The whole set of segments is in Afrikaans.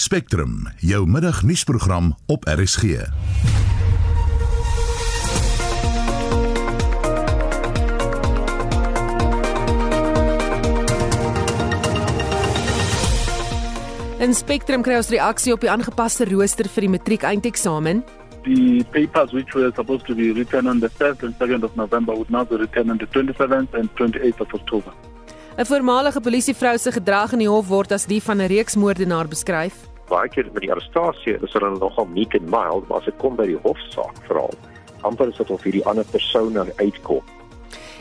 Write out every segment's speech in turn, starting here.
Spectrum, jou middagnuusprogram op RSG. In Spectrum kry ons reaksie op die aangepaste rooster vir die matriek eindeksamen. the papers which were supposed to be written on the 1st and 2nd of November would now be written on the 27th and 28th of October. 'n Voormalige polisievrou se gedrag in die hof word as die van 'n reeks moordenaar beskryf. Baie keer met die arrestasie is hulle nogal meek en mild, maar as dit kom by die hofsaak veral, amper is dit of hierdie ander persone uitkom.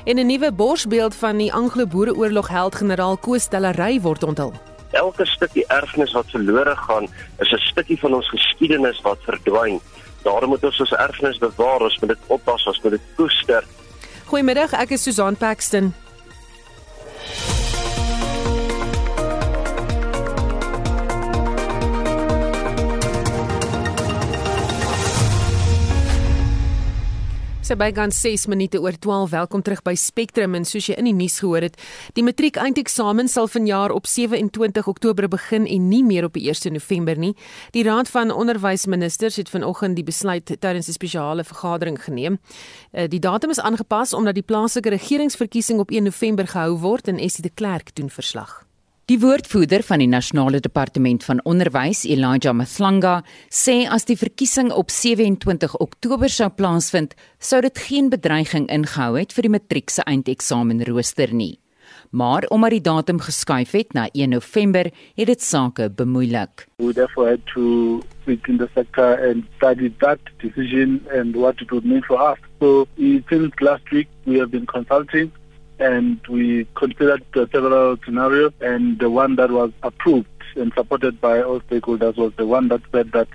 En 'n nuwe borsbeeld van die Anglo-Boereoorlog held generaal Koos Delary word onthul. Elke stukkie erfenis wat verlore gaan, is 'n stukkie van ons geskiedenis wat verdwyn. Daarom moet ons ons erfenis bewaar, ons moet dit oppas, ons moet dit koester. Goeiemiddag, ek is Susan Paxton. Sy bygaan 6 minute oor 12. Welkom terug by Spectrum en soos jy in die nuus gehoor het, die matriek eindeksamen sal vanjaar op 27 Oktober begin en nie meer op die 1 November nie. Die Raad van Onderwysministers het vanoggend die besluit tydens 'n spesiale vergadering geneem. Eh, die datum is aangepas omdat die plaaslike regeringsverkiesing op 1 November gehou word en Essie de Klerk doen verslag. Die woordvoerder van die Nasionale Departement van Onderwys, Elijah Matlanga, sê as die verkiesing op 27 Oktober sou plaasvind, sou dit geen bedreiging ingehou het vir die matriek se eindeksamenrooster nie. Maar omdat die datum geskuif het na 1 November, het dit sake bemoeilik. We therefore had to sit in the sector and study that decision and what it would mean for us. So since last week we have been consulting and we considered several scenarios and the one that was approved and supported by all stakeholders was the one that said that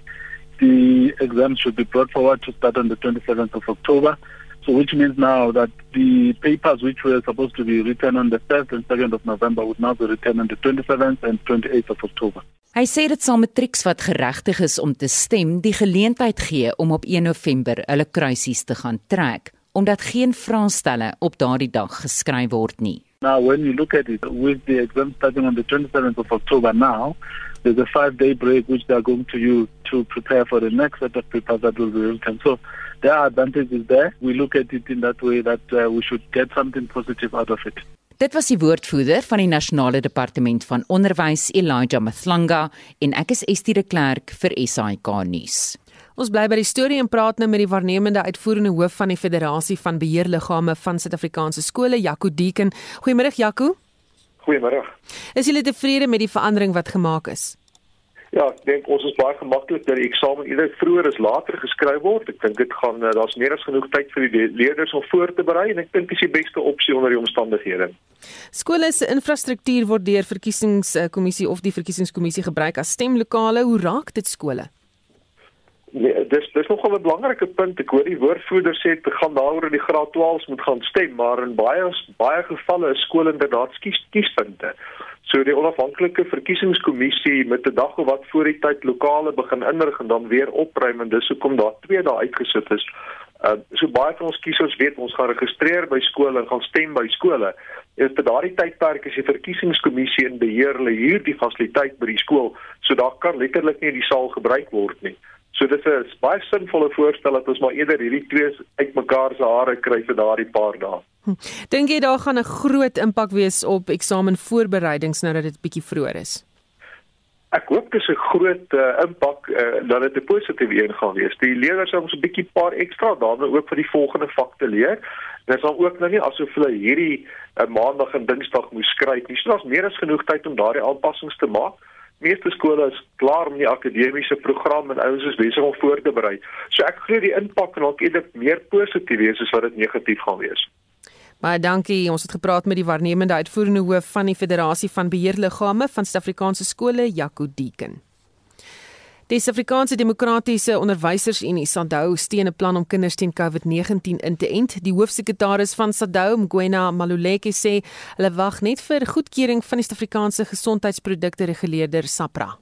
the exam should be brought forward to start on the 27th of October. So which means now that the papers which were supposed to be written on the 1st and 2nd of November would now be written on the 27th and 28th of October. Hy sê dit sal matrieks wat geregtig is om te stem, die geleentheid gee om op 1 November hulle kruisies te gaan trek omdat geen vraestelle op daardie dag geskryf word nie. Now when you look at it with the exam starting on the 27th of October now, there's a 5-day break which they are going to use to prepare for the next set of papers that will be written. So there are advantages there. We look at it in that way that uh, we should get something positive out of it. Dit was die woordvoerder van die Nasionale Departement van Onderwys, Elijah Mathlanga, en ek is Estie de Klerk vir SAK nuus. Ons bly by die storie en praat nou met die waarnemende uitvoerende hoof van die Federasie van Beheerliggame van Suid-Afrikaanse skole, Jaco Deeken. Goeiemôre Jaco. Goeiemôre. Is julle tevrede met die verandering wat gemaak is? Ja, ek dink ons is baie gemaklik dat die eksamen eerder vroeër as later geskryf word. Ek dink dit gaan eh, daar's meer as genoeg tyd vir die leerders om voor te berei en ek dink dis die beste opsie onder die omstandighede. Skole se infrastruktuur word deur verkiesingskommissie of die verkiesingskommissie gebruik as stemlokale. Hoe raak dit skole? Nee, dis dis nogal 'n belangrike punt. Ek hoor die woordvoerder sê dit gaan daaroor dat die graad 12s moet gaan stem, maar in baie baie gevalle is skole inderdaad kies kiespunte. So die onafhanklike verkiesingskommissie met 'n dag of wat voor die tyd lokale begin inrig en dan weer opruim en dis hoekom daar twee dae uitgesit is. Uh so baie van ons kiesers weet ons gaan registreer by skole en gaan stem by skole. En vir daardie tydperk is die verkiesingskommissie in beheer hulle huur die fasiliteit by die skool, so daar kan letterlik nie die saal gebruik word nie. So dit is baie sinvolle voorstel dat ons maar eerder hierdie twee uitmekaar se hare kry vir daardie paar dae. Hm. Dink jy daar gaan 'n groot impak wees op eksamenvoorbereidings nou dat dit bietjie vroeër is? Ek hoop dis 'n groot uh, impak uh, dat dit 'n positiewe een gaan wees. Die leerders sal ons 'n bietjie paar ekstra dae ook vir die volgende vak te leer. Dit sal ook nou nie asof hulle hierdie uh, maandag en dinsdag moet skryf nie. So daar's meer as genoeg tyd om daardie aanpassings te maak meeste skole is klaar met die akademiese program en ouens is besig om voor te berei. So ek glo die impak kan dalk eerder meer positief wees as wat dit negatief gaan wees. Baie dankie. Ons het gepraat met die waarnemende uitvoerende hoof van die Federasie van Beheerliggame van Suid-Afrikaanse skole, Jaco Deeken. Die Suid-Afrikaanse Demokratiese Onderwysersunie SADU steun 'n plan om kinders teen COVID-19 in te ent. Die hoofsekretaris van SADU, Mgwena Maluleke, sê hulle wag net vir goedkeuring van die Suid-Afrikaanse Gesondheidsprodukte Reguleerder SAPRA.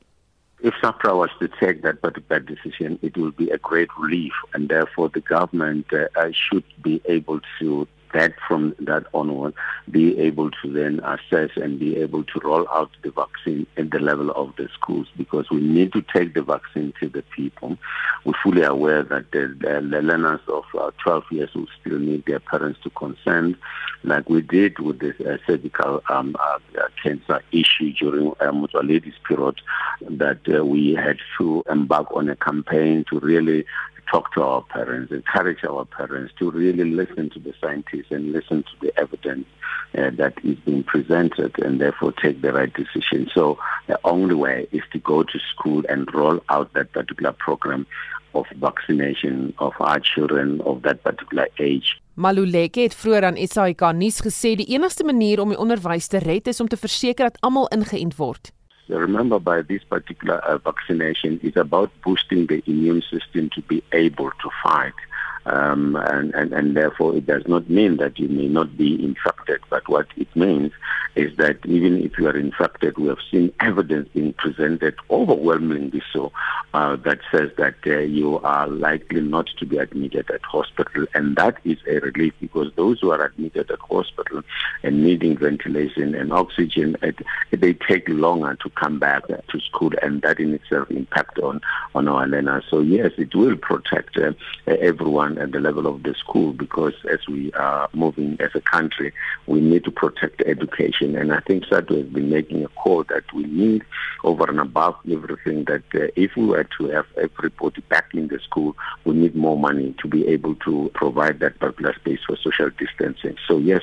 If SAPRA was to take that particular decision, it will be a great relief and therefore the government uh, should be able to that from that onward, be able to then assess and be able to roll out the vaccine at the level of the schools because we need to take the vaccine to the people. We're fully aware that the, the learners of uh, 12 years will still need their parents to consent, like we did with this uh, cervical um, uh, cancer issue during um, Mutwaledi's period, that uh, we had to embark on a campaign to really talk to our parents, encourage our parents to really listen to the scientists and listen to the evidence uh, that is being presented and therefore take the right decision. So the only way is to go to school and roll out that particular program of vaccination of our children of that particular age. Maluleke het vroeër aan SAK nuus gesê die enigste manier om die onderwys te red is om te verseker dat almal ingeënt word. Remember by this particular uh, vaccination is about boosting the immune system to be able to fight um, and, and, and therefore it does not mean that you may not be infected. But what it means is that even if you are infected, we have seen evidence being presented overwhelmingly so uh, that says that uh, you are likely not to be admitted at hospital, and that is a relief because those who are admitted at hospital and needing ventilation and oxygen, it, they take longer to come back to school, and that in itself impact on on our learners. So yes, it will protect uh, everyone at the level of the school because as we are moving as a country, we need to protect education. And I think SADU has been making a call that we need over and above everything that uh, if we were to have everybody back in the school, we need more money to be able to provide that particular space for social distancing. So yes,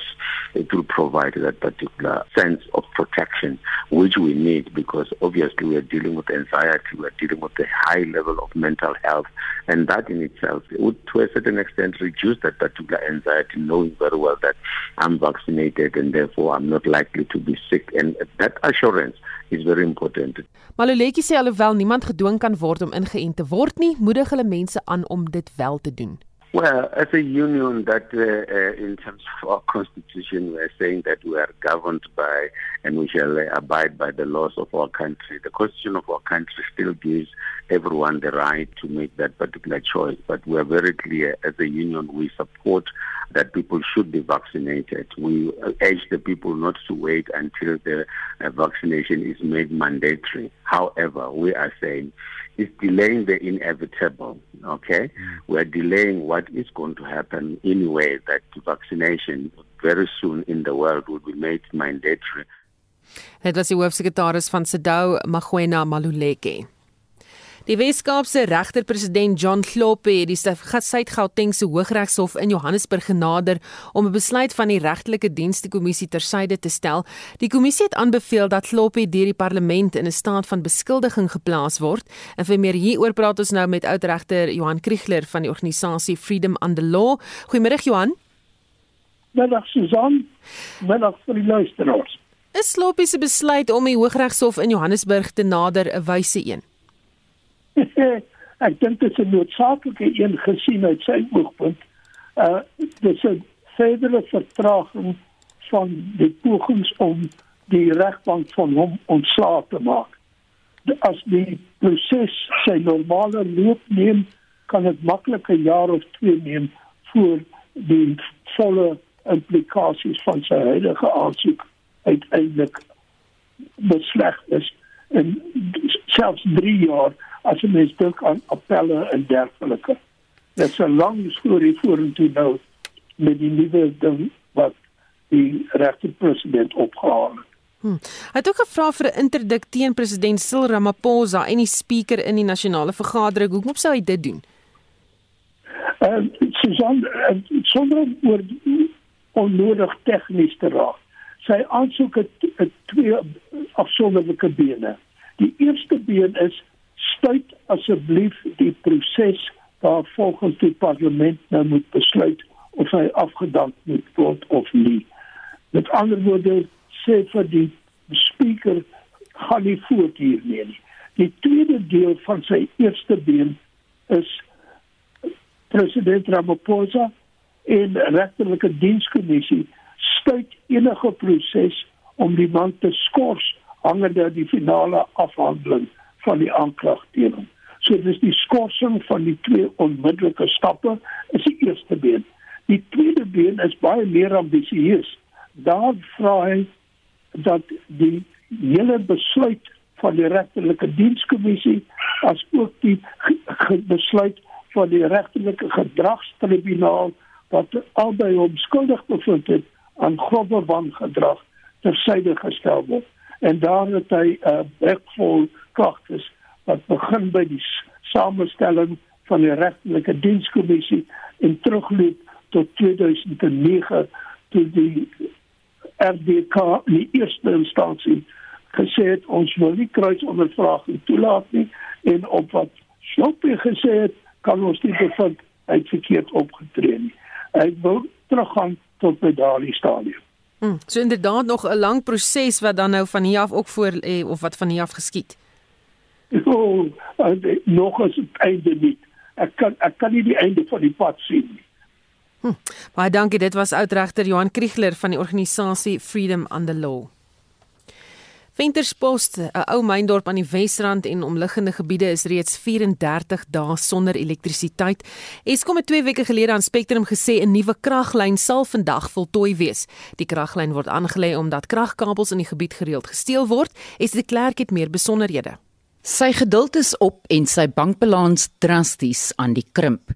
it will provide that particular sense of protection which we need because obviously we are dealing with anxiety, we are dealing with a high level of mental health and that in itself would to a extent reduce that particular anxiety, knowing very well that I'm vaccinated and therefore I'm not likely to be sick. And that assurance is very important. Maluleki sê alhoewel niemand gedwing kan word om ingeënt te word nie, moedig hulle mense aan om dit wel te doen. Well, as a union, that uh, uh, in terms of our constitution, we are saying that we are governed by and we shall uh, abide by the laws of our country. The constitution of our country still gives everyone the right to make that particular choice, but we are very clear as a union, we support that people should be vaccinated. We urge the people not to wait until the uh, vaccination is made mandatory. However, we are saying is delaying the inevitable. Okay, mm. we're delaying what is going to happen anyway. That vaccination very soon in the world will be made mandatory. Dit was die hoofsekretaris van Sedou Magwena Maluleke. Die Weskaapse regterpresident John Kloppe het die Suid-Gautengse Hooggeregshof in Johannesburg genader om 'n besluit van die regtelike dienste kommissie tersyde te stel. Die kommissie het aanbeveel dat Kloppe deur die parlement in 'n staat van beskuldiging geplaas word. En vir meer hieroor praat ons nou met oudregter Johan Kriegler van die organisasie Freedom Under Law. Goeiemôre Johan. Middag Susan. Middag vir die luisteraars. Is Kloppe se besluit om die Hooggeregshof in Johannesburg te nader 'n wyse een? ek dink dit is 'n noodsaaklike een gesien uit sy oogpunt. Uh dis 'n verdere vertraging van die pogings om die regbank van hom ontslae te maak. As die proses sy normale loop neem, kan dit maklik 'n jaar of 2 neem voor die volle implikasies van sy huidige aansoek uiteindelik besleg is en selfs 3 jaar as jy mens dink aan appelle en dergelike. Dit is 'n lang storie vorentoe nou met die nuwe ding wat die regterpresident opgehaal het. Hmm. Hy het ook gevra vir 'n interdik teen president Cyril Ramaphosa en die spreker in die nasionale vergadering. Hoekom sou hy dit doen? En uh, Susan, uh, sonder oor onnodig tegnies te raak. Sy aansoek het twee afsonderlike bene. Die eerste been is stuit asseblief die proses waar volgens die parlement nou moet besluit of hy afgedank moet word of nie. Met ander woorde sê vir die spreker gaan nie voort hier nie. Die tweede deel van sy eerste been is president Ramaphosa en regterlike dienskommissie stuit enige proses om die man te skors hangende die finale afhandeling van die aanklag teen hom. So dis die skorsing van die twee onmiddellike stappe is die eerste been. Die tweede been is baie meer ambisieus. Daar vra hy dat die hele besluit van die regterlike dienskommissie as ook die besluit van die regterlike gedragstribunaal wat albei hom skuldig bevind het aan grove wangedrag tersyde gestel word en daar het hy 'n uh, wegvol klagtes wat begin by die samestelling van die regtelike dienskommissie en terugloop tot 2009 toe die RDK in die eerste instansie gesê het ons wil nie kruisondervraging toelaat nie en op wat Shoppie gesê het kan ons nie bevind hy het verkeerd opgetree nie. Hy wil teruggaan tot by daardie stadium. Hmm, so inderdaad nog 'n lang proses wat dan nou van hier af ook voor lê of wat van hier af geskied. Oh, nog as dit einde nie. Ek kan ek kan nie die einde van die pad sien nie. Hm, baie dankie. Dit was oudregter Johan Kriegler van die organisasie Freedom Under Law. Venterspost, 'n ou myndorp aan die Wesrand en omliggende gebiede is reeds 34 dae sonder elektrisiteit. Eskom het 2 weke gelede aan Spectrum gesê 'n nuwe kraglyn sal vandag voltooi wees. Die kraglyn word aangelê omdat kragkabels in die gebied gereeld gesteel word. Es die klerk het meer besonderhede. Sy geduld is op en sy bankbalans drasties aan die krimp.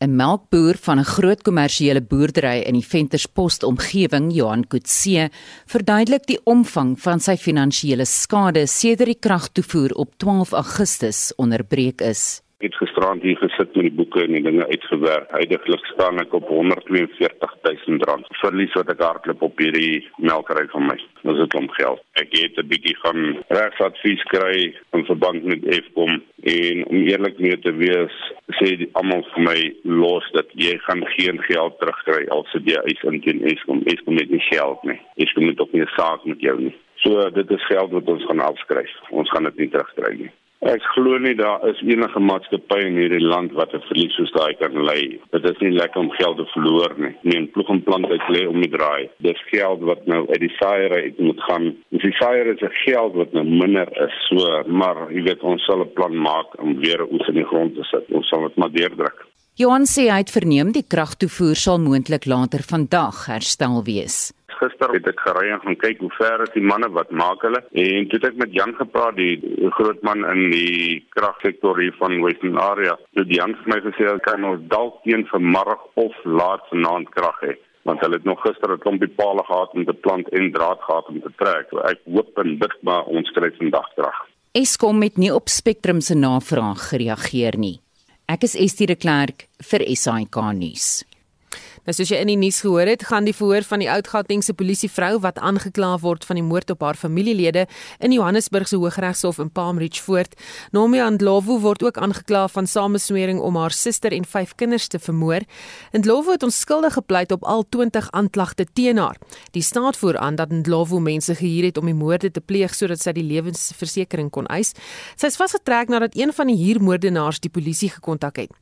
'n melkboer van 'n groot kommersiële boerdery in die Venterspost omgewing, Johan Kutse, verduidelik die omvang van sy finansiële skade sedert die kragtoevoer op 12 Augustus onderbreek is. Ek het gisterand hier gesit met die boeke en die dinge uitgewerk. Heidiglik staan ek op 142000 rand. Verlies wat ek hardloop op hierdie melkery van my. Dis 'n klomp geld. Ek het 'n bietjie gaan regsadvies kry in verband met Eskom en om eerlik mee te wees, sê almal vir my los dat jy gaan geen geld terugkry al se jy eis in teen Eskom. Eskom het nie geld nie. Eskom het ook nie 'n saak met jou nie. So dit is geld wat ons gaan afskryf. Ons gaan dit nie terugkry nie. Ek glo nie daar is enige maatskappy in hierdie land wat 'n verlies soos daai kan lei. Dit is nie lekker om geld te verloor nie. Nee, ploeg en plant uit lê om die draai. Dis geld wat nou uit die saaiere uit moet gaan. Dis die saaiere se geld wat nou minder is. So, maar jy weet ons sal 'n plan maak om weer oes in die grond te sit. Ons sal dit maar deurdruk. Johan sê hy het verneem die kragtoevoer sal moontlik later vandag herstel wees gister het ek gery en gaan kyk hoe ver is die manne wat maak hulle. En toe het ek met Jan gepraat die groot man in die kragsektor hier van Western Area. Toe die Jan vir my gesê hy kan ons dalk teen vanmiddag of laat vanaand krag hê. Want hulle het nog gister 'n klompie palle gehad om te plant en draad gehad om te trek. So ek hoop en bid maar ons kry vandag krag. Eskom het nie op Spectrum se navraag gereageer nie. Ek is Estie de Klerk vir SAK nuus. Nou soos jy in die nuus gehoor het, gaan die verhoor van die Oud-Gautengse polisievrou wat aangekla word van die moord op haar familielede in Johannesburg se Hooggeregshof in Palm Ridge voort. Nomia Ndlovu word ook aangekla van sameswering om haar suster en vyf kinders te vermoor. Ndlovu het onskuldig gepleit op al 20 aanklagte teen haar. Die staat voer aan dat Ndlovu mense gehuur het om die moorde te pleeg sodat sy die lewensversekering kon eis. Sy is vasgetrek nadat een van die huurmoordenaars die polisie gekontak het.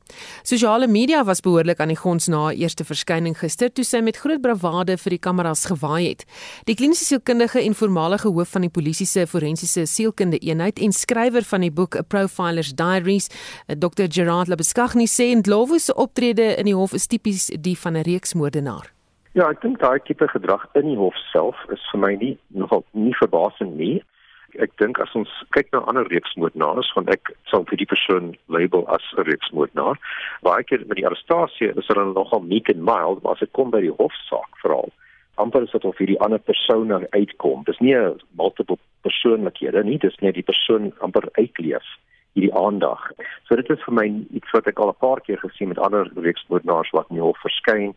Sosiale media was behoorlik aan die gons na eerste verskyn verskyning gister toe sy met groot bravade vir die kameras gewaai het. Die kliniese sielkundige en voormalige hoof van die polisie se forensiese sielkunde eenheid en skrywer van die boek A Profiler's Diaries, Dr. Gerard Labeskagni sê en Lowo se optrede in die hof is tipies die van 'n reeksmoordenaar. Ja, ek dink daai tipe gedrag in die hof self is vir my nie nogal nie verbasend nie ek dink as ons kyk na ander reeksmoordenaars van ek sal vir die persoon label as 'n reeksmoordenaar baie keer met die arrestasie is hulle nogal meek and mild maar as dit kom by die hofsaak veral amper is dit of hierdie ander persoon dan uitkom. Dis nie 'n multiple persoonlikhede nie dis net die persoon amper uitleef hierdie aandag. So dit is vir my iets wat ek al 'n paar keer gesien met ander reeksmoordenaars wat in die hof verskyn.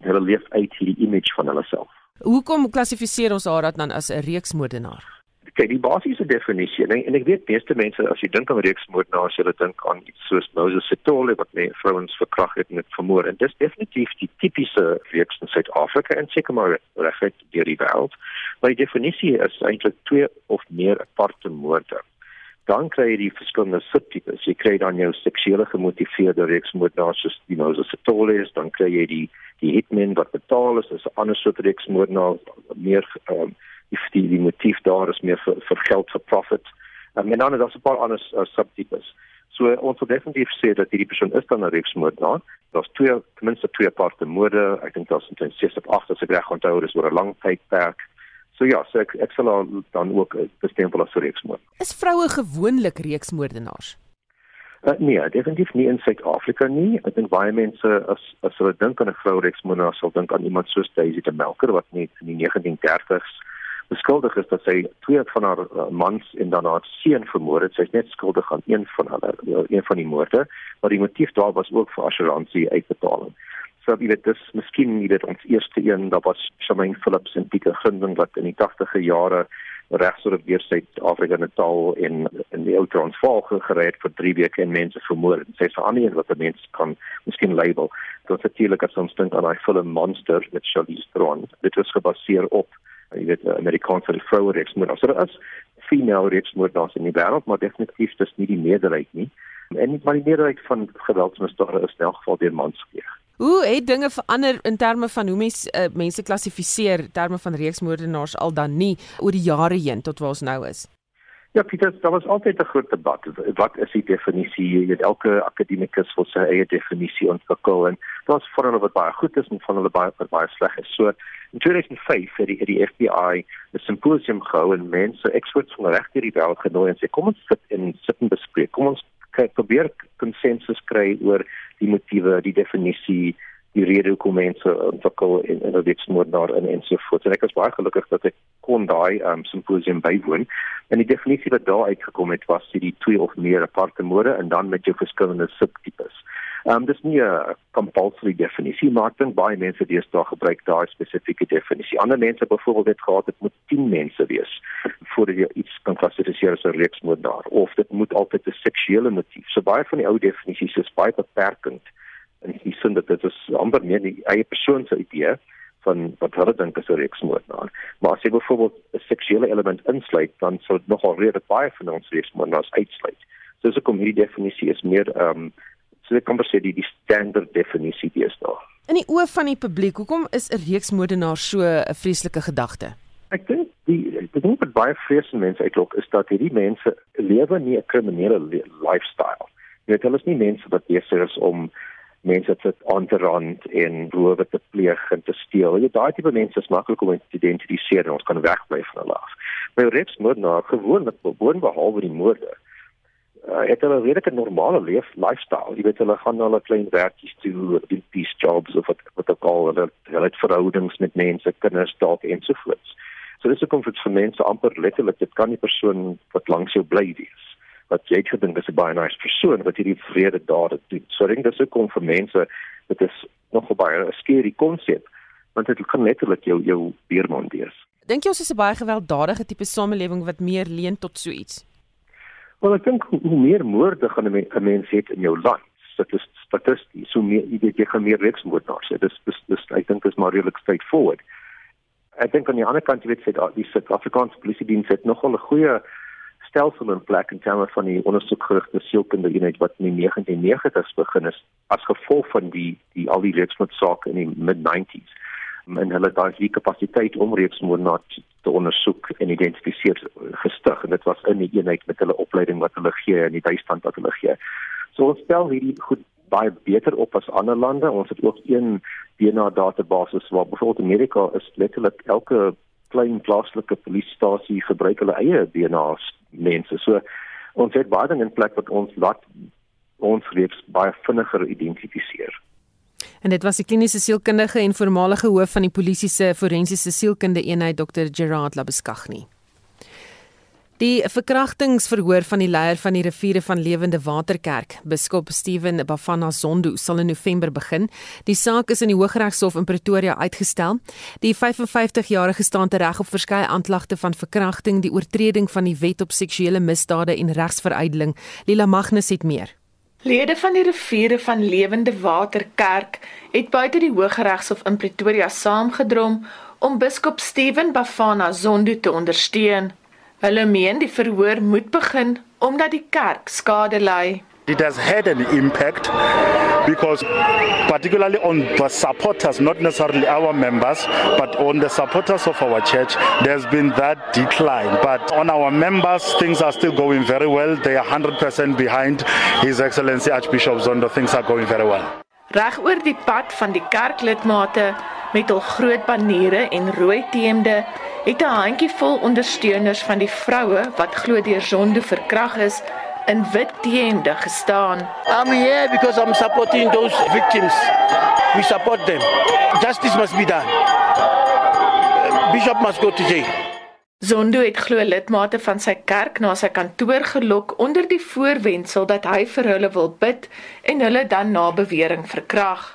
Hulle leef uit hierdie image van hulle self. Hoekom klassifiseer ons haar dan as 'n reeksmoordenaar? Kyk die basiese definisie en, en ek weet meeste mense as jy dink aan reeksmoordenaars hulle dink aan iets soos Moses Sitole wat net vrouens verkrag het en dit vermoor en dis definitief die tipiese reeks in Suid-Afrika en seker maar regtig deur die wêreld maar die definisie is eintlik twee of meer aparte moorde. Dan kry jy die verskillende subtipes. Jy kry dan jou seksuele gemotiveerde reeksmoordenaars soos die Moses Sitole is dan kry jy die die hitmen wat betaal is is 'n ander soort reeksmoordenaar meer um, die die, die motief daar is meer vir, vir geld vir profit Um, en dan is daar 'n paar ander uh, subtipes. So ons wil definitief sê dat hierdie persoon is dan 'n reeksmoordenaar. Daar's twee ten minste twee aparte moorde. Ek dink daar's omtrent 6 of 8 as ek reg onthou, dis oor 'n lang tydperk. So ja, so ek ek sal dan ook bestempel as reeksmoord. Is vroue gewoonlik reeksmoordenaars? Uh, nee, definitief nie in Suid-Afrika nie. Ek dink baie mense as as hulle dink aan 'n vrou reeksmoordenaar sal dink aan iemand soos Daisy de Melker wat net in die 1930s beskuldig is dat sy twee van haar uh, mans en dan haar seun vermoor het. Sy's net skuldig aan een van hulle, uh, een van die moorde, maar die motief daar was ook vir assuransie uitbetaling. So jy weet dis miskien nie dit ons eerste een, daar was Shamaine Phillips en Pieter Gunning wat in die 80e jare regs oor deur Suid-Afrika Natal in in die ou Transvaal gered vir 3 weke en mense vermoor. Sy sê aan nie wat mense kan miskien label. Dit was natuurlik as ons dink aan daai film Monster met Charlize Theron. Dit was gebaseer op jy weet Amerikaanse vroue regsmoord. So daar is female regsmoorders in die wêreld, maar definitief dis nie die meerderheid nie. En maar die meerderheid van geweldsmisdade is in elk geval deur mans gepleeg. Hoe het dinge verander in terme van hoe mense uh, mense klassifiseer terme van reeksmoordenaars al dan nie oor die jare heen tot waar ons nou is? Ja, Pieter, daar was altyd 'n groot debat. Wat is die definisie? Jy weet elke akademikus wil sy eie definisie ontwikkel en daar's van hulle wat baie goed is en van hulle baie wat baie sleg is. So in 2005 het die, het die FBI 'n simposium gehou en mense, experts van reg hierdie wêreld genooi en sê kom ons sit en sit en bespreek. Kom ons kyk probeer konsensus kry oor die motiewe, die definisie, die rede hoekom mense ontwikkel en en dit moet daar in en so voort. En ek was baie gelukkig dat ek kon daai um, simposium bywoon. En die definisie wat daar uitgekom het was die twee of meer aparte moorde en dan met jou verskillende subtipes. Ehm um, dis nie 'n compulsory definisie maar dan baie mense deesdae gebruik daai spesifieke definisie. Ander mense byvoorbeeld het gehad dit moet 10 mense wees voordat jy iets kan klassifiseer as 'n reeksmoord daar of dit moet altyd 'n seksuele motief. So baie van die ou definisies is baie beperkend en die sin dat dit is amper meer die eie persoon se idee van wat hulle dink is 'n reeksmoordenaar. Maar as jy byvoorbeeld 'n seksuele element insluit, dan sou dit nogal redelik baie van ons reeksmoordenaars uitsluit. So as ek kom hierdie definisie is meer ehm um, so ek kan sê die, die standaard definisie is daar. In die oë van die publiek, hoekom is 'n reeksmoordenaar so 'n vreeslike gedagte? Ek dink die ek dink wat baie vreesende mense uitlok is dat hierdie mense lewe nie 'n kriminele lifestyle. Jy weet hulle is nie mense wat besig is om mense te aan te rand en rowe te pleeg en te steel. Jy daai tipe mense is maklik om te identifiseer en ons kan wegbly van hulle af. Maar moet nou gewoonlik bewoon behalwe die moorde. Uh, het hulle redelike normale leef lifestyle. Jy weet hulle gaan na hulle klein werkies toe, doen peace jobs of wat wat ook al hulle hulle het verhoudings met mense, kinders dalk ensovoorts. So dis 'n komfort vir mense amper letterlik dit kan nie persoon wat langs jou bly wees wat jy gedink is 'n baie nice persoon wat hierdie vrede dade doen. So ek dink dis ook kom vir mense dit is nog 'n baie skerry konsep want dit kan letterlik jou jou beermond wees. Dink jy ons is 'n baie gewelddadige tipe samelewing wat meer leen tot so iets? Wel ek dink hoe meer moorde gaan 'n mens, het in jou land, dit is statisties, so meer jy weet jy gaan meer reksmoordenaars hê. Dis dis dis ek dink dis maar redelik straightforward. Ek dink aan die ander kant jy weet sê die Suid-Afrikaanse polisie diens het nogal 'n goeie stelsel in plek in terme van die ondersoekgerigte sielkundige eenheid wat in die 1990s begin is as gevolg van die die al die reeksmoord in die mid 90s en hulle daai kapasiteit om reeksmoord na te ondersoek en identifiseer gestig en dit was in die eenheid met hulle opleiding wat hulle gee en die bystand wat hulle gee. So ons stel hierdie goed baie beter op as ander lande. Ons het ook een DNA database waar byvoorbeeld Amerika is letterlik elke klein plaaslike polisiestasie gebruik hulle eie DNA's mense. So ons het baie ding in plek wat ons laat ons reeks baie vinniger identifiseer. En dit was die kliniese sielkundige en voormalige hoof van die polisie se forensiese sielkunde eenheid Dr Gerard Labeskagni. Die verkrachtingsverhoor van die leier van die riviere van Lewende Waterkerk, Biskop Steven Bafana Zondo, sal in November begin. Die saak is in die Hooggeregshof in Pretoria uitgestel. Die 55-jarige staan tereg op verskeie aanklagte van verkrachting, die oortreding van die wet op seksuele misdade en regsveruideling. Lila Magnus het meer. Lede van die riviere van Lewende Waterkerk het buite die Hooggeregshof in Pretoria saamgedrom om Biskop Steven Bafana Zondo te ondersteun. Hulle meen die verhoor moet begin omdat die kerk skade ly. It has had an impact because particularly on the supporters, not necessarily our members, but on the supporters of our church, there's been that decline. But on our members, things are still going very well. They are 100% behind His Excellency Archbishop Zondo. Things are going very well. Reg oor die pad van die kerklidmate met hul groot baniere en rooi teemde het 'n handjievol ondersteuners van die vroue wat glo deur Zondo verkrag is in wit teemde gestaan. I'm here because I'm supporting those victims. We support them. Justice must be done. Bishop must go to jail. Zondo het glo lidmate van sy kerk na sy kantoor gelok onder die voorwendsel dat hy vir hulle wil bid en hulle dan na bewering verkrag.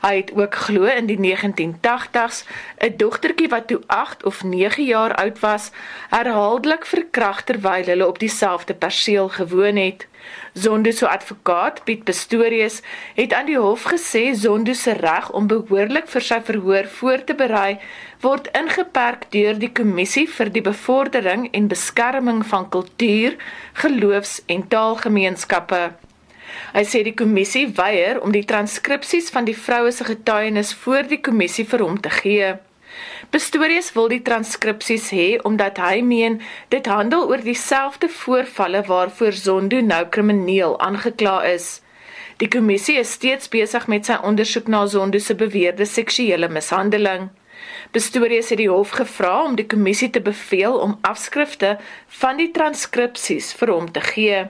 Hy het ook glo in die 1980s 'n dogtertjie wat toe 8 of 9 jaar oud was, herhaaldelik verkragt terwyl hulle op dieselfde perseel gewoon het. Zondo se advokaat, Piet Pistorius, het aan die hof gesê Zondo se reg om behoorlik vir sy verhoor voor te berei word ingeperk deur die kommissie vir die bevordering en beskerming van kultuur, geloofs- en taalgemeenskappe. Hy sê die kommissie weier om die transkripsies van die vroue se getuienis voor die kommissie vir hom te gee. Pistorius wil die transkripsies hê omdat hy meen dit handel oor dieselfde voorvalle waarvoor Zondo nou krimineel aangekla is. Die kommissie is steeds besig met sy ondersoek na Zondo se beweerde seksuele mishandeling. Pistorius het die hof gevra om die kommissie te beveel om afskrifte van die transkripsies vir hom te gee.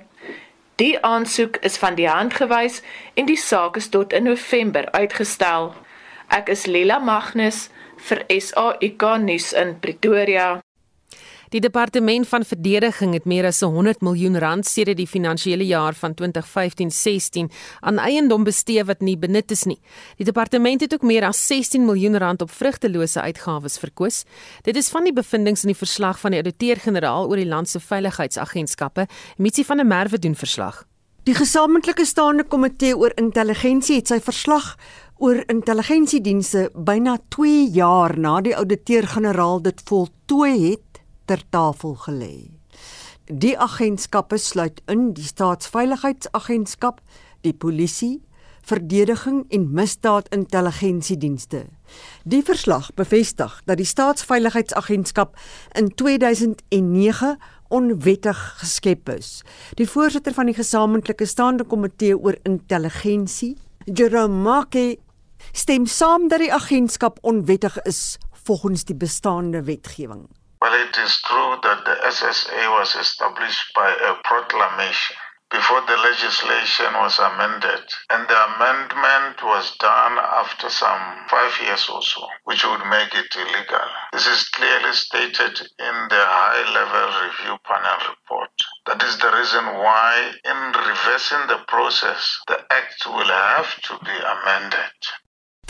Die aansoek is van die hand gewys en die saak is tot in November uitgestel. Ek is Lila Magnus vir SAIK nuus in Pretoria. Die departement van verdediging het meer as 100 miljoen rand sedert die finansiële jaar van 2015-16 aan eiendom bestee wat nie benut is nie. Die departement het ook meer as 16 miljoen rand op vrugtelose uitgawes verkoos. Dit is van die bevindinge in die verslag van die ouditeur-generaal oor die land se veiligheidsagentskappe. Mitsi van der Merwe doen verslag. Die gesamentlike staande komitee oor intelligensie het sy verslag oor intelligensiedienste byna 2 jaar na die ouditeur-generaal dit voltooi het ter tafel gelê. Die agentskappe sluit in die Staatsveiligheidsagentskap, die polisie, verdediging en misdaadintelligensiedienste. Die verslag bevestig dat die Staatsveiligheidsagentskap in 2009 onwettig geskep is. Die voorsitter van die gesamentlike staande komitee oor intelligensie, Jerome Marke, stem saam dat die agentskap onwettig is volgens die bestaande wetgewing. Well, it is true that the SSA was established by a proclamation before the legislation was amended. And the amendment was done after some five years or so, which would make it illegal. This is clearly stated in the high level review panel report. That is the reason why, in reversing the process, the Act will have to be amended.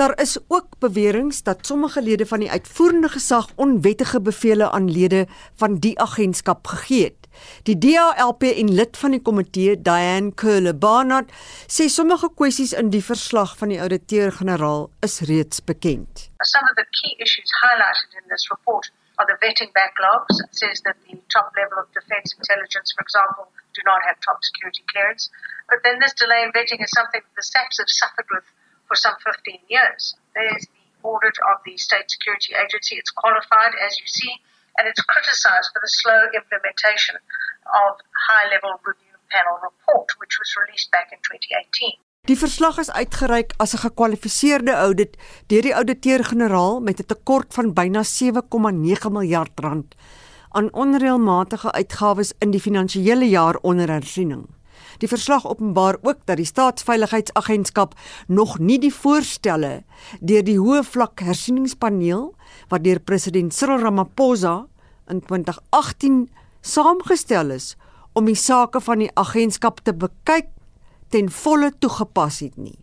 Daar is ook beweringe dat sommige lede van die uitvoerende gesag onwettige bevele aan lede van die agentskap gegee het. Die DALP en lid van die komitee, Diane Curle Barnard, sê sommige kwessies in die verslag van die ouditeur-generaal is reeds bekend. Some of the key issues highlighted in this report are the vetting backlogs. It says that the top level of defense intelligence, for example, do not have top security clearance. But then this delay in vetting is something that the SAPs have suffered with for some 15 years. There's the audit of the State Security Agency. It's qualified, as you see, and it's criticized for the slow implementation of high level review panel report, which was released back in 2018. Die verslag is uitgereik as 'n gekwalifiseerde audit deur die ouditeur-generaal met 'n tekort van byna 7,9 miljard rand aan onreëlmatige uitgawes in die finansiële jaar onder hersiening. Die verslag openbaar ook dat die staatsveiligheidsagentskap nog nie die voorstelle deur die hoë vlak hersieningspaneel wat deur president Cyril Ramaphosa in 2018 saamgestel is om die sake van die agentskap te bekyk ten volle toegepas het nie.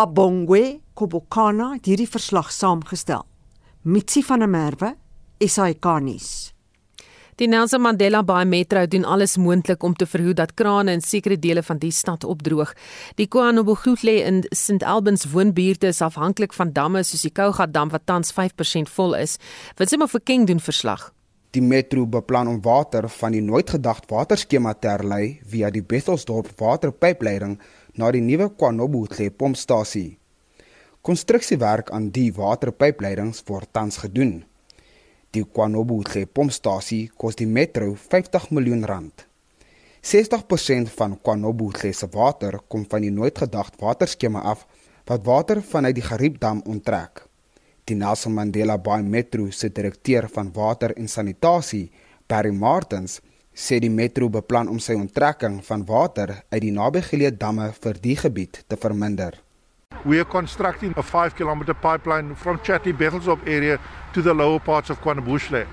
Abongwe Kobokana het hierdie verslag saamgestel. Mitsi van der Merwe, SAK-nuus. Die Nelson Mandela Bay Metro doen alles moontlik om te verhoed dat krane in sekere dele van die stad opdroog. Die KwaNobuhle in St Albans woonbuurte is afhanklik van damme soos die Kouga dam wat tans 5% vol is. Wat sê maar vir King doen verslag. Die metro beplan om water van die nooit gedacht waterskema te herlei via die Bethelsdorp waterpypleiding na die nuwe Kwanobuhle pompstasie. Konstruksiewerk aan die waterpypleidings word tans gedoen. Die Kwanobuhle pompstasie kos die metro 50 miljoen rand. 60% van Kwanobuhle se water kom van die nooit gedacht waterskema af wat water vanuit die Gariepdam onttrek. Die Nelson Mandela Bay Metro se direkteur van water en sanitasie, Barry Martins, sê die metro beplan om sy onttrekking van water uit die nabygeleë damme vir die gebied te verminder. We are constructing a five kilometer pipeline from Chatty Bethelsop area to the lower parts of KwaNobuhle.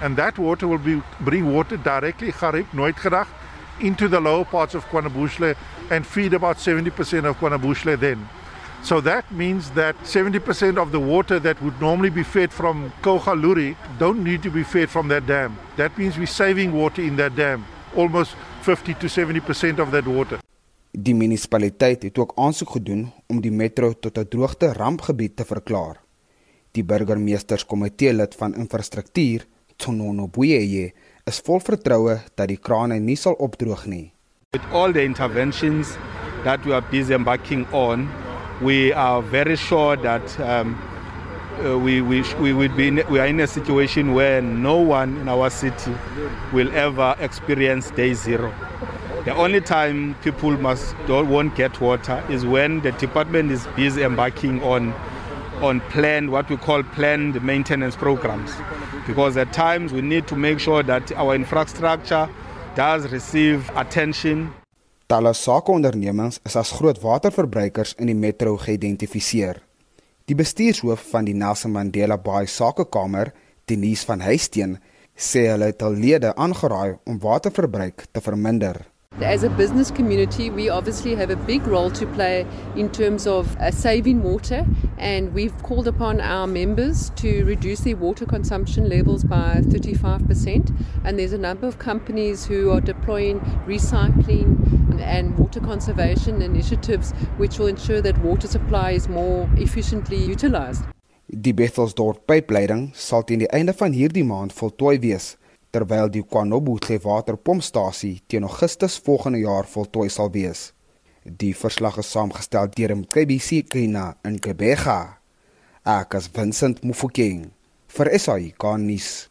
And that water will be bring water directly Garib Nooitgedag into the lower parts of KwaNobuhle and feed about 70% of KwaNobuhle then. So that means that 70% of the water that would normally be fed from Kogaluri don't need to be fed from that dam. That means we're saving water in that dam, almost 50 to 70% of that water. Die munisipaliteit het ook aansoek gedoen om die metro tot 'n droogte rampgebied te verklaar. Die burgemeesterskomitee lid van infrastruktuur, Tsonono Buyeye, is vol vertroue dat die krane nie sal opdroog nie. With all the interventions that we are busy embarking on, we are very sure that um, uh, we, we, we, would be in, we are in a situation where no one in our city will ever experience day zero. The only time people must don't won't get water is when the department is busy embarking on on planned what we call planned maintenance programs because at times we need to make sure that our infrastructure does receive attention Talle sakeondernemings is as groot waterverbruikers in die metro geïdentifiseer. Die bestuurshoof van die Nelson Mandela Bay Sakekamer, Denise van Huisteen, sê hulle het al lede aangeraai om waterverbruik te verminder. As a business community, we obviously have a big role to play in terms of uh, saving water, and we've called upon our members to reduce their water consumption levels by 35%. And there's a number of companies who are deploying recycling and water conservation initiatives which will ensure that water supply is more efficiently utilized. Die Bethelsdorp pypleiding sal teen die einde van hierdie maand voltooi wees terwyl die Kwanobuhle waterpompstasie teen Augustus volgende jaar voltooi sal wees. Die verslag is saamgestel deur MKBC Kina in Kebega. Ek is Vincent Mufokeng vir SAI Garnis.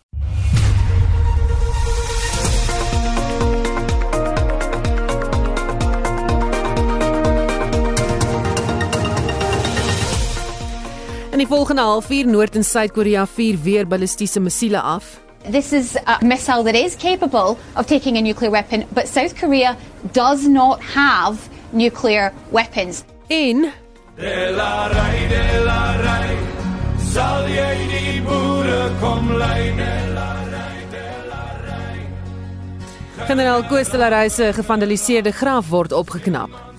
In die volgende halfuur Noord- en Suid-Korea vuur weer ballistiese missiele af. This is a missile that is capable of taking a nuclear weapon, but South Korea does not have nuclear weapons. In De la rai, de la rai, sal jy die boere kom lei, de la rai, de la rai. Generaal Koos de eh, la Rey se gevandaliseerde graf word opgeknap.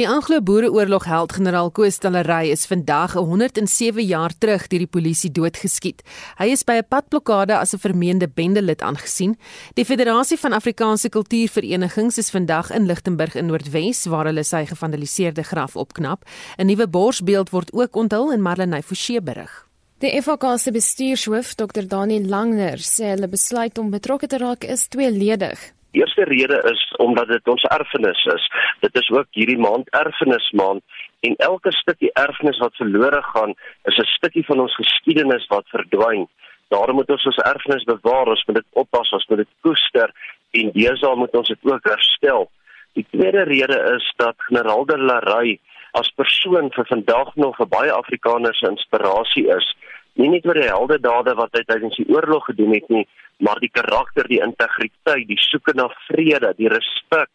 Die Anglo-Boereoorlog held generaal Koos Stalery is vandag 107 jaar terug deur die polisie doodgeskiet. Hy is by 'n padblokkade as 'n vermeende bendelid aangesien. Die Federasie van Afrikaanse Kultuurverenigings is vandag in Lichtenburg in Noordwes waar hulle sy gevandaliseerde graf opknap. 'n Nuwe borsbeeld word ook onthul in Marlenae Forsie berig. Die FK se bestuurshoof, Dr. Daniel Langner, sê hulle besluit om betrokke te raak is tweeledig. Eerste rede is omdat dit ons erfenis is. Dit is ook hierdie maand erfenismaand en elke stukkie erfenis wat verlore gaan, is 'n stukkie van ons geskiedenis wat verdwyn. Daarom moet ons ons erfenis bewaar, ons moet dit oppas, ons moet dit koester en deesdae moet ons dit ook herstel. Die tweede rede is dat generaal de la Rey as persoon vir vandag nog vir baie Afrikaners se inspirasie is. Nie net oor die heldedade wat hy tydens die oorlog gedoen het nie, maar die karakter, die integriteit, die soeke na vrede, die respek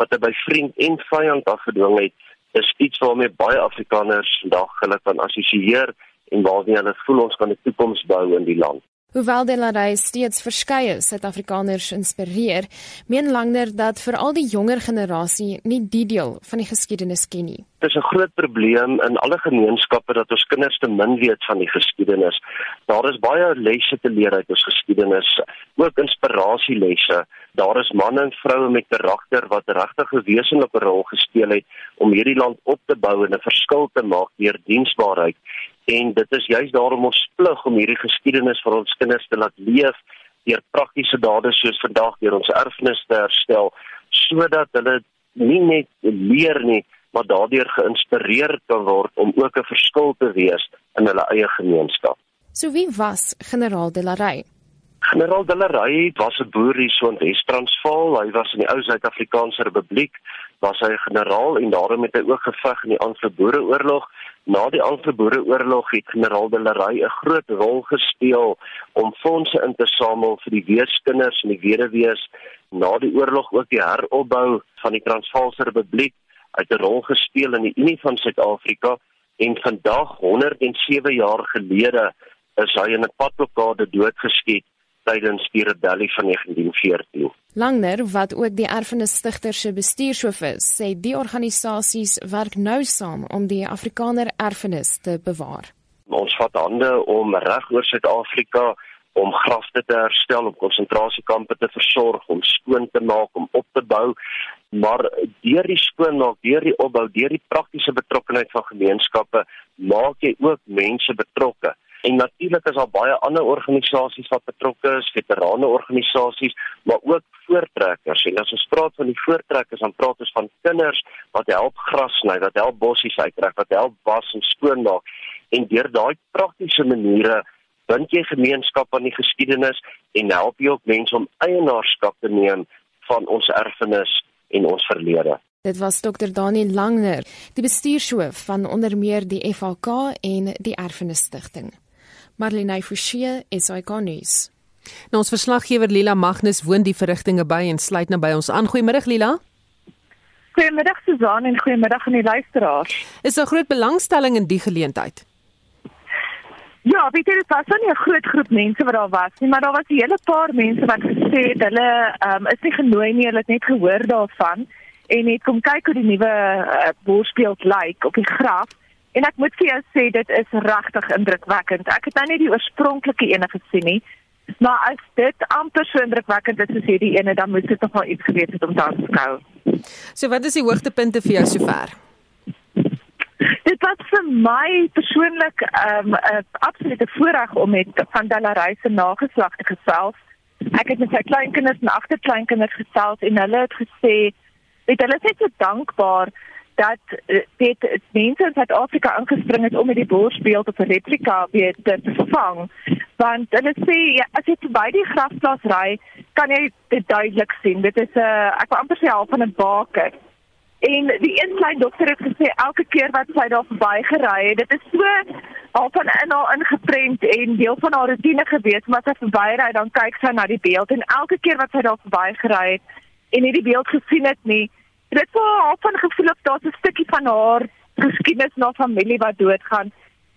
wat hy by vriend en vyand afgedwing het, is iets waarmee baie Afrikaners vandag gelukkig kan assosieer en waarmee hulle voel ons kan 'n toekoms bou in die land. Hoewel Delarey steeds verskeie Suid-Afrikaners inspireer, meen Langner dat veral die jonger generasie nie die deel van die geskiedenis ken nie. Dit is 'n groot probleem in alle gemeenskappe dat ons kinders te min weet van die geskiedenis. Daar is baie lesse te leer uit ons geskiedenis, ook inspirasielesse. Daar is manne en vroue met karakter wat regtig 'n wesenlike rol gespeel het om hierdie land op te bou en 'n verskil te maak deur diensbaarheid. En dit is juist daarom ons plig om hierdie geskiedenis vir ons kinders te laat leef deur praktiese dade soos vandag deur ons erfenis te herstel sodat hulle nie net leer nie maar daardeur geïnspireer kan word om ook 'n verskil te wees in hulle eie gemeenskap. So wie was generaal Delarey? Generaal Delarey was 'n boer hier so in Wes-Transvaal. Hy was in die ou Suid-Afrikaanse Republiek, was hy 'n generaal en daarom het hy ook geveg in die Anglo-Boereoorlog. Na die Anglo-Boereoorlog het generaal Delarey 'n groot rol gespeel om fondse in te samel vir die weeskinders en die weduwees. Na die oorlog ook die heropbou van die Transvaalse Republiek uit 'n rol gespeel in die Unie van Suid-Afrika en vandag 107 jaar gelede is hy in 'n padblokkade doodgeskiet tydens die rebellie van 1914. Langner, wat ook die Erfenis Stigter se bestuurshoof is, sê die organisasies werk nou saam om die Afrikaner erfenis te bewaar. Ons vat hande om reg oor Suid-Afrika om grafte te herstel, om konsentrasiekampe te versorg, om skoon te maak, om op te bou. Maar deur die skoonmaak, deur die opbou, deur die praktiese betrokkenheid van gemeenskappe, maak jy ook mense betrokke. En natuurlik is daar baie ander organisasies wat betrokke is, veterane organisasies, maar ook voortrekkers. En as ons praat van die voortrekkers, dan praat ons van kinders wat help gras sny, wat help bossies uittrek, wat help was en skoonmaak. En deur daai praktiese maniere bind jy gemeenskap aan die geskiedenis en help jy ook mense om eienaarskap te neem van ons erfenis en ons verlede. Dit was Dr. Daniel Langner, die bestuurshoof van onder meer die FHK en die Erfenis Stichting. Marlene Forsie is ikonies. Nou ons verslaggewer Lila Magnus woon die verrigtinge by en sluit nou by ons aan. Goeiemiddag Lila. Goeiemiddag Susan en goeiemiddag aan die luisteraars. Is daar groot belangstelling in die geleentheid? Ja, weet jy, dit was nie 'n groot groep mense wat daar was nie, maar daar was 'n hele paar mense wat gesê het hulle um, is nie genooi nie, hulle het net gehoor daarvan en het kom kyk hoe die nuwe uh, borsbeeld lyk op die graf. En ek moet vir jou sê dit is regtig indrukwekkend. Ek het nou nie die oorspronklike ene gesien nie, maar as dit amper so indrukwekkend is soos hierdie ene, dan moet dit nogal iets gewees het om te aanskou. So wat is die hoogtepunte vir jou sover? Dit was vir my persoonlik ehm, 'n um, absolute voorreg om met van Delarey se nageslag te gesels. Ek het met sy kleinkinders en agterkleinkinders gesels en hulle het gesê, weet hulle is net so dankbaar dat eh, dit mense in Suid-Afrika ingespring het om met die borsbeeld op 'n replika weer te vervang. Want hulle sê ja, as jy by die grafplaas ry, kan jy dit duidelik sien. Dit is 'n uh, ek wil amper sê half van 'n baker. En die een klein dokter het gesê elke keer wat sy daar verby gery het, dit is so al van in haar ingeprent en deel van haar rotine gewees, maar as sy verbyry dan kyk sy na die beeld en elke keer wat sy daar verby gery het en hierdie beeld gesien het nie, dit was al van gevoel of daar's 'n stukkie van haar geskiedenis na familie wat doodgaan.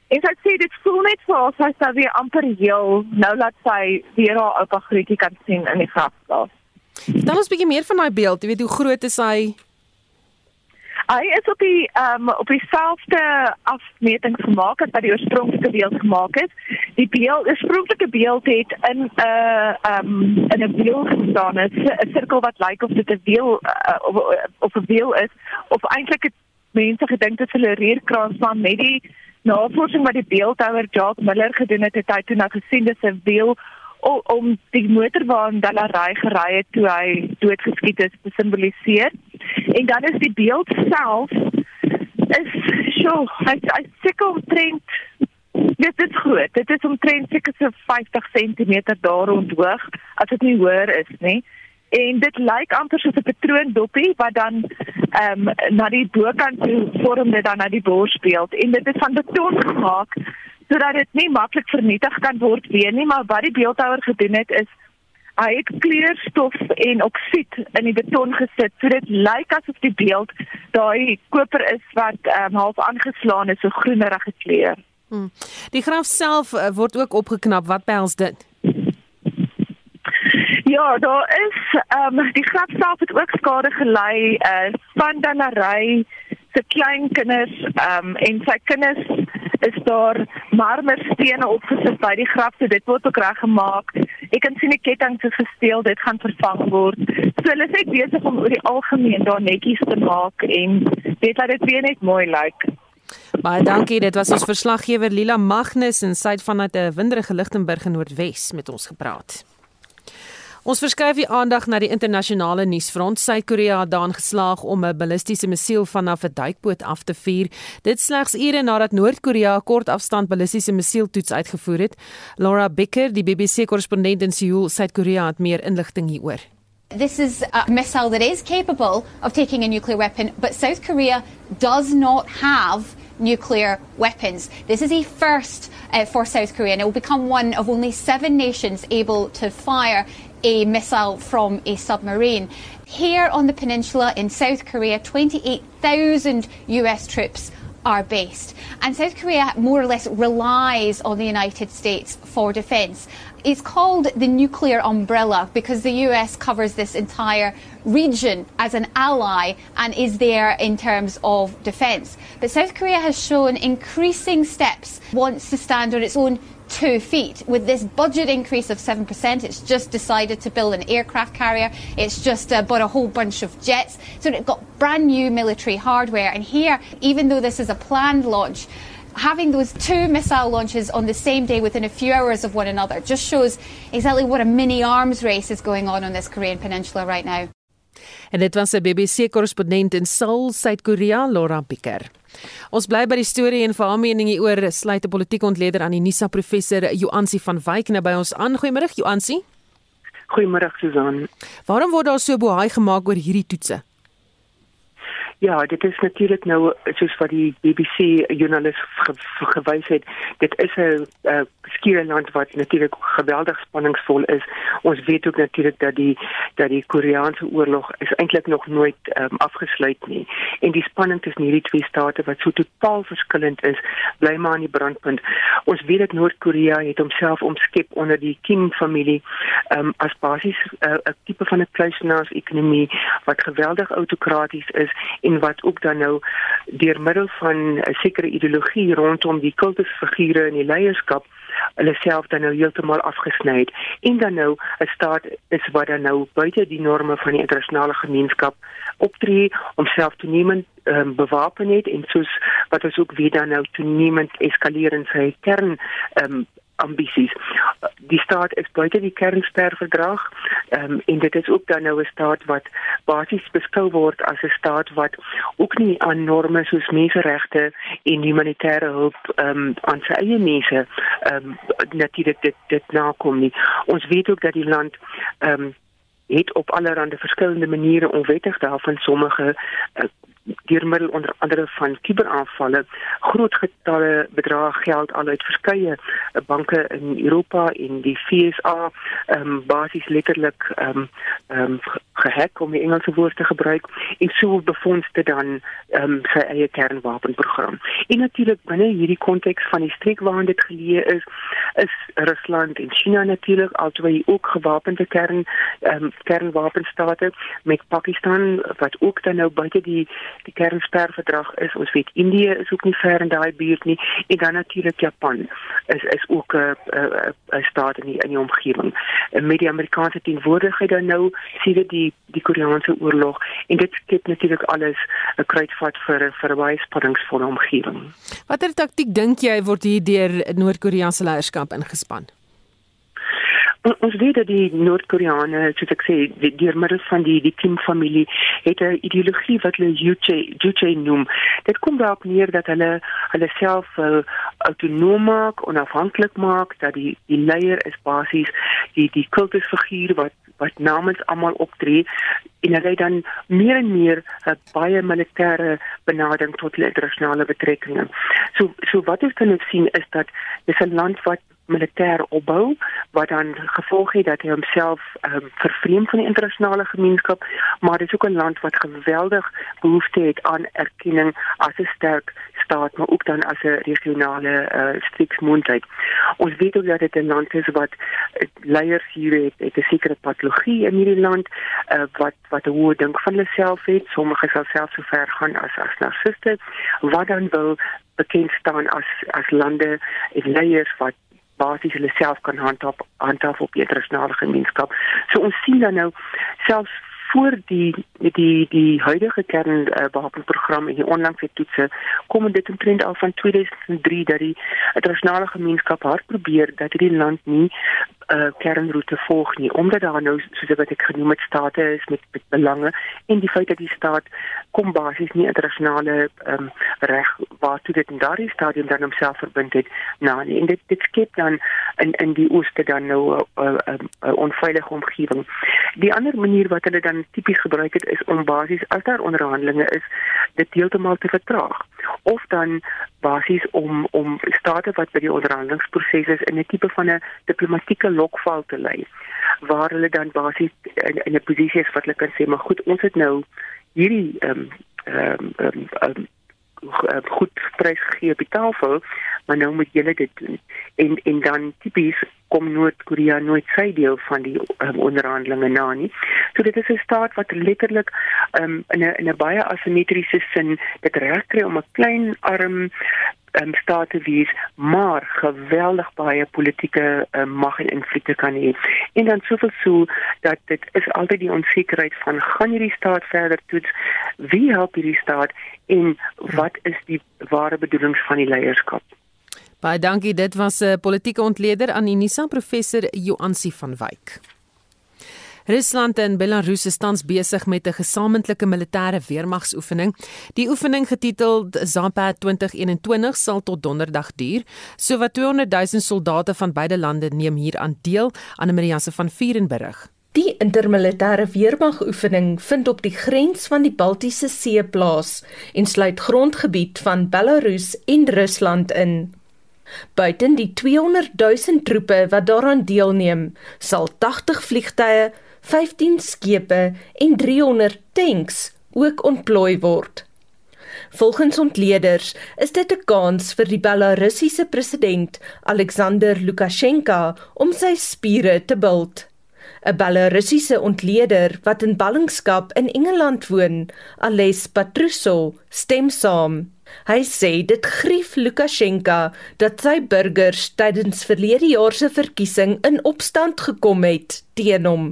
En sy sê dit voel net vir haar sy sou weer amper heel nou laat sy weer haar oupa grootjie kan sien in die grafplaas. Dan ons bietjie meer van daai beeld, jy weet hoe groot is hy? Hy is op die ehm um, op dieselfde afmeting gemaak as wat die oorspronklike beeld gemaak is. Die beeld, oorspronklike beeld het in 'n uh, ehm um, in 'n wiel gestaan, 'n sirkel wat lyk of dit 'n wiel uh, of of 'n wiel is of eintlik het mense gedink dit is 'n reerkrans maar met die navorsing wat die beeldhouer Jacques Miller gedoen het, het hy toe nou gesien dis 'n wiel om die motor waarin Delarey gery het toe hy doodgeskiet is te simboliseer. En dan is die beeld self is so hy hy seker omtrent dit is groot. Dit is omtrent seker so 50 cm daar rond hoog as dit nie hoër is nie. En dit lyk amper soos 'n patroondoppie wat dan ehm um, na die bokant toe vorm dit dan na die borsbeeld en dit is van beton gemaak sodat dit nie maklik vernietig kan word weer nie, maar wat die beeldhouer gedoen het is hy het kleurstof en oksied in die beton gesit. So dit lyk asof die beeld daai koper is wat um, half aangeslaan is, so groenerige kleur. Hmm. Die graf self uh, word ook opgeknap. Wat behels dit? Ja, daar is ehm um, die graf self het ook skade gelei uh van Dannery se klein kinders ehm um, en sy kinders is daar marmerstene opgesit by die graf, so dit word ook reggemaak. Ek kan sien die ketting se gesteel, dit gaan vervang word. So hulle is net besig om oor die algemeen daar netjies te maak en weet dat dit weer net mooi lyk. Baie dankie, dit was ons verslaggewer Lila Magnus sy het vanuit 'n winderige Lichtenburg in Noordwes met ons gepraat. Ons verskuif die aandag na die internasionale nuusfront. Suid-Korea het daan geslaag om 'n ballistiese missiel vanaf 'n duikboot af te vuur. Dit slegs ure nadat Noord-Korea 'n kortafstand ballistiese missieltoets uitgevoer het. Laura Becker, die BBC-korrespondent in Seoul, Suid-Korea het meer inligting hieroor. This is a missile that is capable of taking a nuclear weapon, but South Korea does not have nuclear weapons. This is a first uh, for South Korea, and it will become one of only seven nations able to fire a missile from a submarine. Here on the peninsula in South Korea, 28,000 US troops are based. And South Korea more or less relies on the United States for defence. It's called the nuclear umbrella because the US covers this entire region as an ally and is there in terms of defence. But South Korea has shown increasing steps, wants to stand on its own two feet. With this budget increase of 7%, it's just decided to build an aircraft carrier. It's just uh, bought a whole bunch of jets. So it got brand new military hardware. And here, even though this is a planned launch, having those two missile launches on the same day within a few hours of one another just shows exactly what a mini arms race is going on on this Korean peninsula right now. En dit was 'n BBC korrespondent in Seoul, Suid-Korea, Laura Picker. Ons bly by die storie en vir haar mening hieroor sluit 'n politieke ontleder aan die NISA professor Joansi van Wyk nou by ons aan. Goeiemôre Joansi. Goeiemôre Susan. Waarom word daar so bohaai gemaak oor hierdie toetse? Ja, dit is natuurlik nou soos wat die BBC joernalis ge, gewys het. Dit is 'n skieë land wat natuurlik geweldig spanningsvol is. Ons weet ook natuurlik dat die dat die Koreaanse oorlog is eintlik nog nooit um, afgesluit nie. En die spanning tussen hierdie twee state wat so totaal verskillend is, bly maar aan die brandpunt. Ons weet dat Noord-Korea het homself omskep onder die Kim-familie um, as basies uh, 'n uh, tipe van 'n kluisenaars-ekonomie wat geweldig autokraties is en wat ook dan nou deur middel van 'n sekere ideologie rondom die kultusfigure en die leierskap hulle self dan nou heeltemal afgesny het. En dan nou 'n staat is wat dan nou buite die norme van die internasionale gemeenskap optree om self toenemend um, bewapen het en soos wat ons ook weer dan nou toenemend eskaleer in sy kern um, ambisies. Die staat is buite die kernsterverdrag um, en dit is ook dan nou 'n staat wat basies beskou word as 'n staat wat ook nie aan norme soos menseregte en humanitêre hulp um, aan sy eie mense um, natuurlik dit dit nakom nie. Ons weet ook dat die land um, het op allerlei verskillende maniere onwettig daarvan sommige uh, deur middel onder andere van kuberaanvalle groot getalle bedrae geld al uit verskeie eh, banke in Europa en die FSA ehm um, basies letterlik ehm um, ehm um, gehack om die Engelse woord te gebruik en so befondste dan ehm um, sy eie kernwapenprogram. En natuurlik binne hierdie konteks van die streek waarin dit geleë is, is Rusland en China natuurlik albei ook gewapende kern ehm um, kernwapenstate met Pakistan wat ook dan nou buite die die kernsperverdrag is. Ons weet Indië is ook nie ver in daai buurt nie en dan natuurlik Japan is is ook 'n 'n staat in die in die omgewing. Met die Amerikaanse teenwoordigheid dan nou sien dit die die Koreaanse oorlog en dit skep natuurlik alles 'n kruitvat vir vir 'n baie spanningsvolle omgewing. Watter taktik dink jy word hier deur Noord-Koreaanse leierskap ingespan? Ons weet dat die Noord-Koreane, soos ek sê, deur middel van die die Kim familie het 'n ideologie wat hulle Juche noem. Dit kom daarop neer dat hulle hulle self uh, autonoom maak, onafhanklik maak, dat die die leier is basies die die kultusfiguur wat wat namens almal optree en hulle dan meer en meer 'n uh, baie militêre benadering tot hulle internasionale betrekkinge. So so wat ons kan sien is dat dis 'n land wat militêr opbou wat dan gevolg het dat hy homself um, vervreem van die internasionale gemeenskap maar dit is ook 'n land wat geweldig behoefte het aan erkenning as 'n sterk staat maar ook dan as 'n regionale uh, streeksmondheid. Ons weet ook dat dit 'n land is wat uh, leiers hier het, het 'n sekere patologie in hierdie land uh, wat wat 'n hoë dink van hulle self het. Sommige sal self so ver gaan as as narcissiste wat dan wil bekend staan as as lande en leiers wat basies hulle self kan handhaaf handhaaf op die internasionale gemeenskap. So ons sien dan nou selfs voor die die die huidige kernwapenprogram uh, en die onlangse toetse kom dit omtrent al van 2003 dat die internasionale gemeenskap hard probeer dat hierdie land nie uh, kernroete volg nie omdat daar nou soos wat ek genoem het state is met, met belange en die feit dat die staat kom basies nie internasionale um, reg waartoe dit in daardie stadium dan homself verbind het nou en dit dit skep dan in in die ooste dan nou 'n uh, uh, uh, uh, onveilige omgewing. Die ander manier wat hulle dan tipies gebruik het is om basies as daar onderhandelinge is dit heeltemal te vertraag of dan basies om om state wat by die onderhandelingsproses is in 'n tipe van 'n diplomatieke lokval te lei waar hulle dan basies in, in 'n posisie is wat hulle kan sê maar goed ons het nou hierdie ehm um, ehm um, um, um, goed prys gegee op die tafel maar nou moet julle dit doen en en dan tipies kom Noord-Korea nooit sy deel van die um, onderhandelinge na nie. So dit is 'n staat wat letterlik um, in 'n in 'n baie asimetriese sin dit reg kry om 'n klein arm um, staat te wees, maar geweldig baie politieke um, mag en invloed te kan hê. En dan soveel so dat dit is altyd die onsekerheid van gaan hierdie staat verder toets? Wie help hierdie staat en wat is die ware bedoelings van die leierskap? Baie dankie. Dit was 'n uh, politieke ontleder aan Unisa professor Joansi van Wyk. Rusland en Belarus is tans besig met 'n gesamentlike militêre weermagsoefening. Die oefening getiteld Zapad 2021 sal tot donderdag duur. Sowat 200 000 soldate van beide lande neem hier aan deel, aan Mariasse van Vierenburg. Die intermilitêre weermagoefening vind op die grens van die Baltiese See plaas en sluit grondgebied van Belarus en Rusland in. Buiten die 200 000 troepe wat daaraan deelneem, sal 80 vliegtye, 15 skepe en 300 tanks ook ontplooi word. Volgens ontleeders is dit 'n kans vir die Belarusiese president Alexander Lukasjenko om sy spiere te bult. 'n Belarusiese ontleder wat in ballingskap in Engeland woon, Ales Patrusov, stem saam. Hy sê dit grief Lukasjenko dat sy burgers tydens verlede jaar se verkiesing in opstand gekom het teen hom.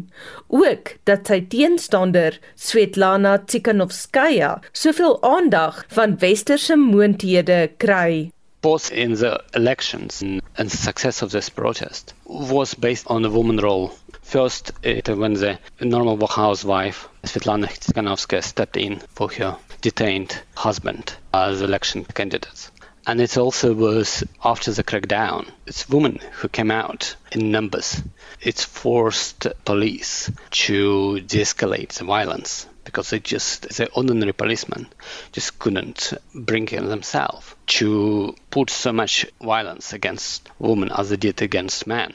Ook dat sy teenstander Svetlana Tsikhanovskaya soveel aandag van westerse moondhede kry. Both in the elections and the success of this protest was based on the woman role. First, it when the normal housewife Svetlana Tsikhanovskaya stepped in for her detained husband as election candidate. And it also was after the crackdown. It's women who came out in numbers. It forced police to de-escalate the violence because they just, the ordinary policemen just couldn't bring in themselves to put so much violence against women as they did against men.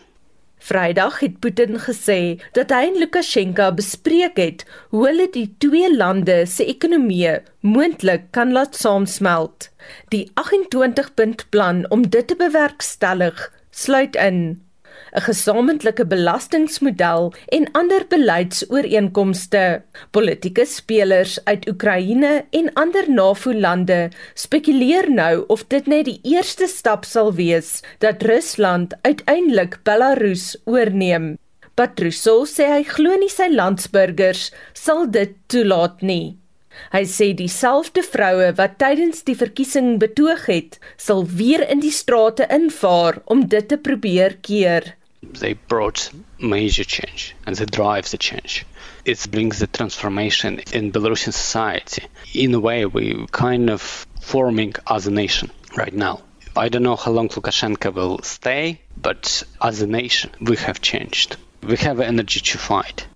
Vrydag het Putin gesê dat hy en Lukasjenko bespreek het hoe hulle die twee lande se ekonomieë moontlik kan laat saamsmelt. Die 28-punt plan om dit te bewerkstellig sluit in 'n gesamentlike belastingmodel en ander beleidsooreenkomste. Politieke spelers uit Oekraïne en ander NAVO-lande spekuleer nou of dit net die eerste stap sal wees dat Rusland uiteindelik Belarus oorneem. Patrusov sê hy glo nie sy landsburgers sal dit toelaat nie. Hy sê dieselfde vroue wat tydens die verkiesing betoog het, sal weer in die strate invaar om dit te probeer keer. They brought major change and they drive the change. It brings the transformation in Belarusian society. In a way, we kind of forming as a nation right now. I don't know how long Lukashenko will stay, but as a nation, we have changed. We have energy to fight.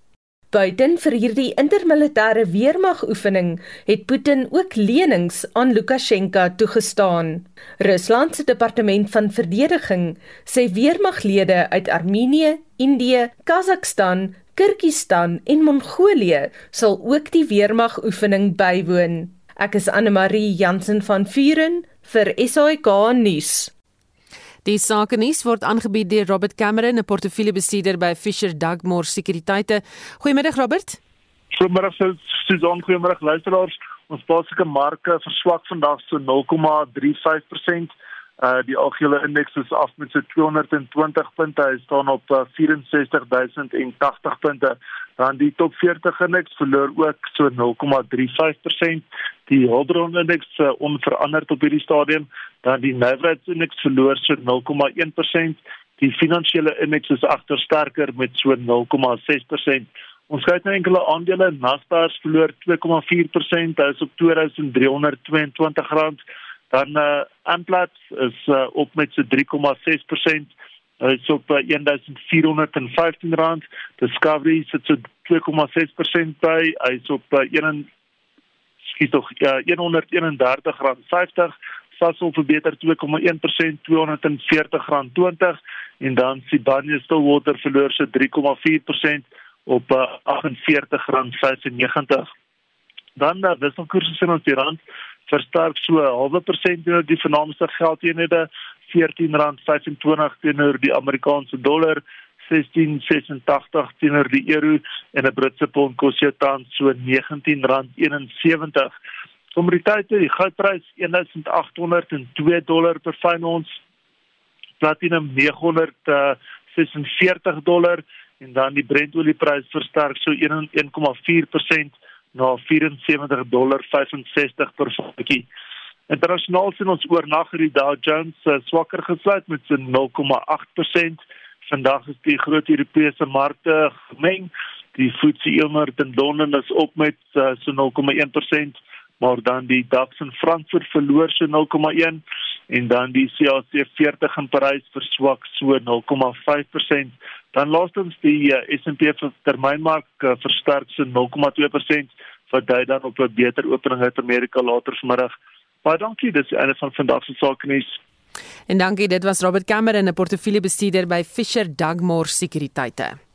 Buiten vir hierdie intermilitêre weermagoefening het Putin ook lenings aan Lukasjenko toegestaan. Rusland se departement van verdediging sê weermaglede uit Armenië, Indië, Kazakstan, Kirgistan en Mongolië sal ook die weermagoefening bywoon. Ek is Anne Marie Jansen van Vuren vir SAK nuus. Die sake nuus word aangebied deur Robert Cameron, 'n portefeuljebestuurder by Fisher Dugmore Sekuriteite. Goeiemiddag Robert. Goeiemiddag Susan, goeiemiddag luisteraars. Ons plaaslike marke verswak vandag so 0,35%. Uh die algehele indeks is af met so 220 punte. Hy staan op uh, 64080 punte. Dan die top 40 indeks verloor ook so 0,35%. Die Hulbron indeks uh, onveranderd op hierdie stadium. Dan die Nasdaq indeks verloor so 0,1%. Die finansiële indeks is agter sterker met so 0,6%. Ons kyk na enkele aandele. Naspers verloor 2,4%. Hy is op 2322 rand. Dan uh Amplats is uh, op met so 3,6%. Is op uh, 1415 rand. Discovery sit so 2,6% by. Hy is op uh, 1 skiet tog uh, 131 rand 50. Sasol verbeter 2,1% 240 rand 20 en dan Sibanye Stillwater verloor so 3,4% op uh, 48 rand 95. Dan daar wisselkoerse in ons die rand versterk so 'n halwe persent teenoor die vernaamste geldeenhede R14.25 teenoor die Amerikaanse dollar 16.86 teenoor die euro en 'n Britse pond kos jou tans so R19.71. Kommoditeite, die goudprys 1802 dollar per fyn ons. Platinum 946 dollar en dan die Brentolieprys versterk so 1.4% na 74 dollar 65 per vatjie. Internasionaal sien ons oornag hierdie Dow Jones uh, swakker gesluit met so 0,8%. Vandag is die groot Europese markte gemeng. Die FTSE 100 in Londen is op met uh, so 0,1%, maar dan die DAX in Frankfurt verloor so 0,1 en dan die CAC 40 in Parys verswak so 0,5%. Dan laastens die uh, S&P termynmark uh, versterk so 0,2% wat dui dan op 'n beter opening uit Amerika later vanmiddag. Baie dankie, dis die einde van vandag se sake nuus. En dankie, dit was Robert Cameron, 'n portefeuljebestuurder by Fisher Dugmore Sekuriteite.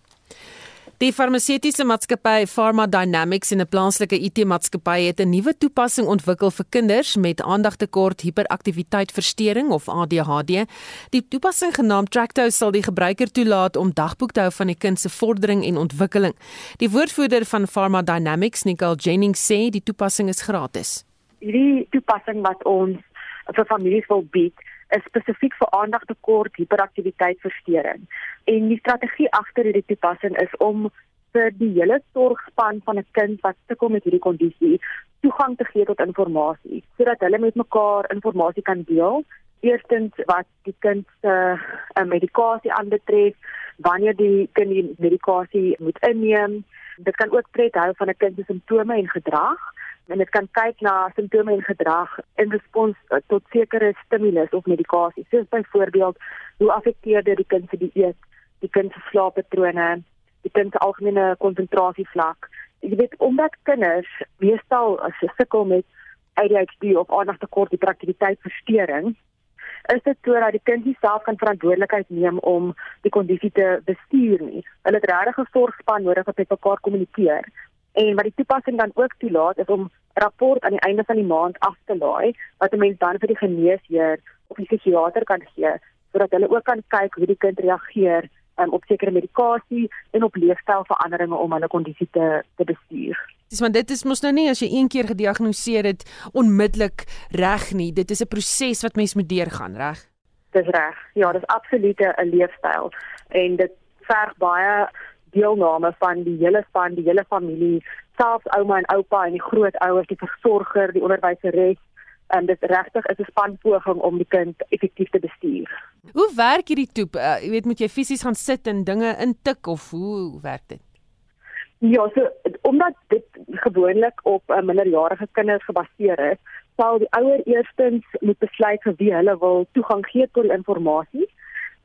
Die farmaseutiese maatskappy Pharma Dynamics en 'n plaaslike IT-maatskappy het 'n nuwe toepassing ontwikkel vir kinders met aandagtekort hiperaktiwiteitversteuring of ADHD. Die toepassing genaamd Tracto sal die gebruiker toelaat om dagboek te hou van die kind se vordering en ontwikkeling. Die woordvoerder van Pharma Dynamics, Nicole Jennings, sê die toepassing is gratis. Hierdie toepassing wat ons vir families wil bied, is spesifiek vir aandagtekort hiperaktiwiteitversteuring. En die strategie agter hierdie toepassing is om vir die hele sorgspan van 'n kind wat sukkel met hierdie kondisie toegang te gee tot inligting sodat hulle met mekaar inligting kan deel. Eerstens wat die kind se uh, medikasie aanbetref, wanneer die kind die medikasie moet inneem. Dit kan ook pret hou van 'n kind se simptome en gedrag en dit kan kyk na simptome en gedrag in respons tot sekere stimulus of medikasie. Soos byvoorbeeld hoe affekteer dit die kind se dieet, die kind se slaappatrone, die kind se algemene konsentrasievlak. Jy weet omdat kinders meestal as sukkel met ADHD of aandagtekort hiperaktiwiteitsversteuring, is dit sodat die kind nie self kan verantwoordelikheid neem om die kondisie te bestuur nie. Hulle het regtig 'n sorgspan nodig wat met mekaar kommunikeer. En wat die toepassing dan ook toelaat is om rapport aan die einde van die maand af te laai wat 'n mens dan vir die geneesheer of die psigiater kan gee sodat hulle ook kan kyk hoe die kind reageer um, op sekere medikasie en op leefstylveranderinge om hulle kondisie te te bestuur. Dis want dit is mos nou nie as jy een keer gediagnoseer het onmiddellik reg nie. Dit is 'n proses wat mens moet deurgaan, reg? Dis reg. Ja, dis absoluut 'n leefstyl en dit verg baie deelname van die hele span, die hele familie, selfs ouma en oupa en die grootouers, die versorger, die onderwyseres en dit regtig is 'n spanpoging om die kind effektief te bestuur. Hoe werk hierdie toep? Uh, jy weet moet jy fisies gaan sit en dinge intik of hoe, werk dit? Ja, so omdat dit gewoonlik op uh, minderjarige kinders gebaseer is, sal die ouer eerstens moet besluit vir wie hulle wil toegang gee tot die inligting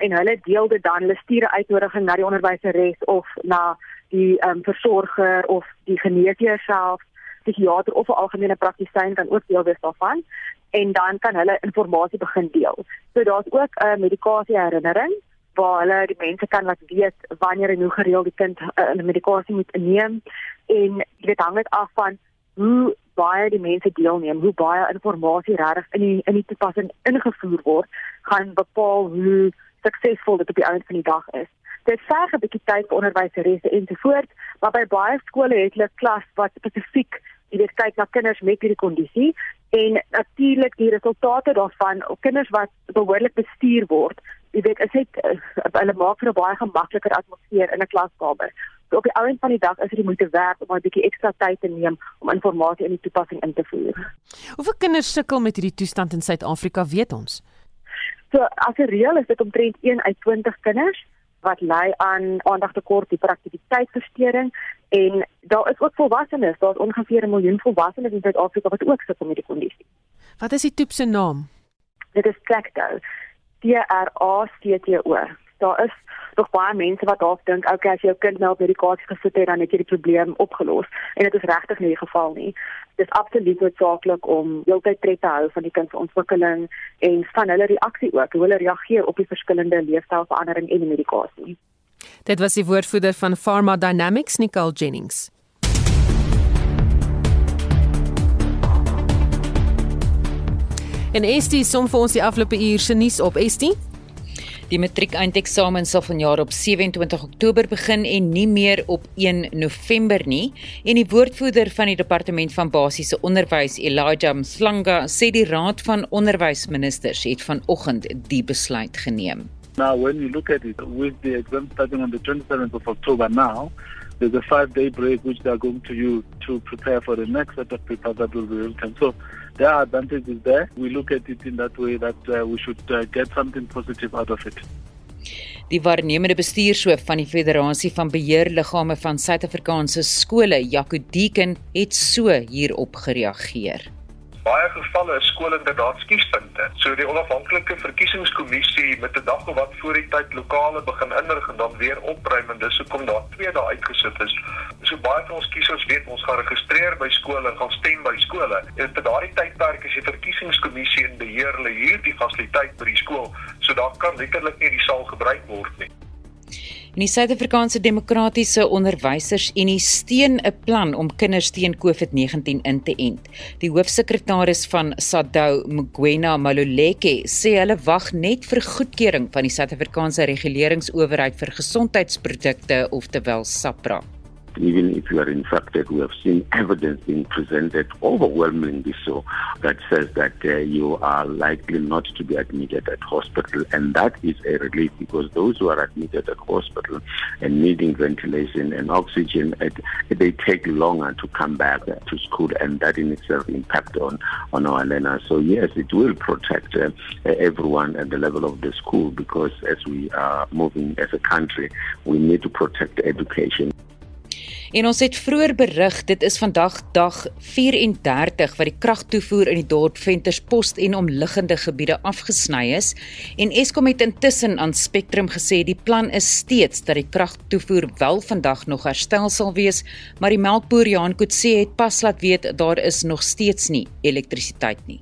en hulle deel dit dan. Hulle stuur 'n uitnodiging na die onderwyseres of na die ehm um, versorger of die geneesheer self psigiater of 'n algemene praktisyn kan ook deel wees daarvan. En dan kan hulle inligting begin deel. So daar's ook 'n uh, medikasie herinnering waar hulle die mense kan laat weet wanneer en hoe gereeld die kind 'n uh, medikasie moet neem en dit hang dit af van hoe baie die mense deelneem, hoe baie inligting regtig in die in die toepassing ingevoer word, gaan bepaal hoe suksesvol dit op die einde van die dag is. Dit verg 'n bietjie tyd vir onderwyseresse ensovoorts, maar by baie skole het hulle klas wat spesifiek jy weet kyk na kinders met hierdie kondisie en natuurlik die resultate daarvan op kinders wat behoorlik bestuur word. Jy weet, is dit uh, hulle maak vir 'n baie gemakliker atmosfeer in 'n klaskamer. So op die ou end van die dag is dit moeite werd om 'n bietjie ekstra tyd te neem om inligting in die toepassing in te voer. Hoeveel kinders sukkel met hierdie toestand in Suid-Afrika, weet ons? So as 'n reël is dit omtrent 1 uit 20 kinders wat ly aan aandagtekort, hiperaktiwiteitsversteuring en daar is ook volwassenes, daar's ongeveer 'n miljoen volwassenes in Suid-Afrika wat ook sukkel met die kondisie. Wat is die toep se naam? Dit is Trecto. T R A C T O. Daar is nog baie mense wat dalk dink, okay, as jou kind nou op medikasie gesit het, dan het jy die probleem opgelos en dit is regtig nie die geval nie. Dit is absoluut noodsaaklik om heeltyd tred te hou van die kind se ontwikkeling en van hulle reaksie ook, hoe hulle reageer op die verskillende leefstylverandering en die medikasie. Dit was die woordvoerder van Pharma Dynamics, Nicole Jennings. En Estie som vir ons die afgelope uur se nuus op Estie. Die matriekeindeksaamen sal vanjaar op 27 Oktober begin en nie meer op 1 November nie. En die woordvoerder van die departement van basiese onderwys, Elijah Mslanga, sê die raad van onderwysministers het vanoggend die besluit geneem. Now, when you look at it, with the exam starting on the 27th of October now, there's a five-day break which they are going to use to prepare for the next set of papers that will be written. So there are advantages there. We look at it in that way that uh, we should uh, get something positive out of it. Die waarnemende bestuurshoof van die Federasie van Beheerliggame van Suid-Afrikaanse skole, Jaco Deeken, het so hierop gereageer baie gevalle is skole inderdaad skiespunte. So die onafhanklike verkiesingskommissie met 'n dag of wat voor die tyd lokale begin inrig en dan weer opruim en dis hoekom daar twee dae uitgesit is. So baie van ons kiesers weet ons gaan registreer by skole en gaan stem by skole. En vir daardie tydperk is die verkiesingskommissie in beheer hulle hierdie fasiliteit by die skool, so daar kan letterlik nie die saal gebruik word nie. En die Suid-Afrikaanse Demokratiese Onderwysersunie steun 'n plan om kinders teen COVID-19 in te ent. Die hoofsekretaris van SADU, Mgwena Maluleke, sê hulle wag net vir goedkeuring van die Suid-Afrikaanse Reguleringsowerheid vir Gesondheidsprodukte, oftewel SAPRA. Even if you are infected, we have seen evidence being presented overwhelmingly so that says that uh, you are likely not to be admitted at hospital. And that is a relief because those who are admitted at hospital and needing ventilation and oxygen, it, they take longer to come back to school. And that in itself impact on, on our learners. So yes, it will protect uh, everyone at the level of the school because as we are moving as a country, we need to protect education. En ons het vroeër berig, dit is vandag dag 34 wat die kragtoevoer in die dorp Venterspost en omliggende gebiede afgesny is en Eskom het intussen aan Spectrum gesê die plan is steeds dat die kragtoevoer wel vandag nog herstel sal wees, maar die melkboer Johan Kutse het pas laat weet daar is nog steeds nie elektrisiteit nie.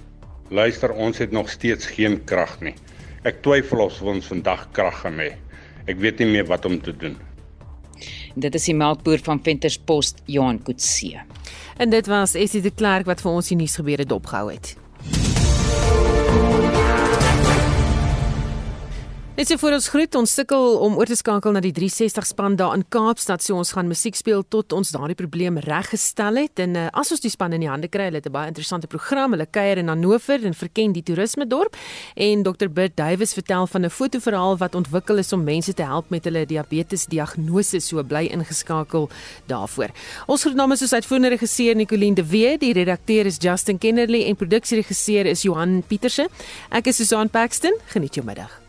Luister, ons het nog steeds geen krag nie. Ek twyfel of ons vandag krag gaan hê. Ek weet nie meer wat om te doen. Dit is die melkboer van Venterspost, Johan Kutse. En dit was Essie de Klerk wat vir ons die nuus gebeure dopgehou het. Net so voor ons groet, ons sukkel om oor te skakel na die 360 span daar in Kaapstad, so ons gaan musiek speel tot ons daardie probleem reggestel het. En uh, as ons die span in die hande kry, hulle het 'n baie interessante program. Hulle kuier in Hannover en verken die toerisme dorp. En Dr. Bert Duwys vertel van 'n fotoverhaal wat ontwikkel is om mense te help met hulle diabetes diagnose. So bly ingeskakel daarvoor. Ons groet namens ons uitvoerende regisseur Nicoline de Wee, die redakteur is Justin Kennerly en produksieregisseur is Johan Pieterse. Ek is Susan Paxton. Geniet jou middag.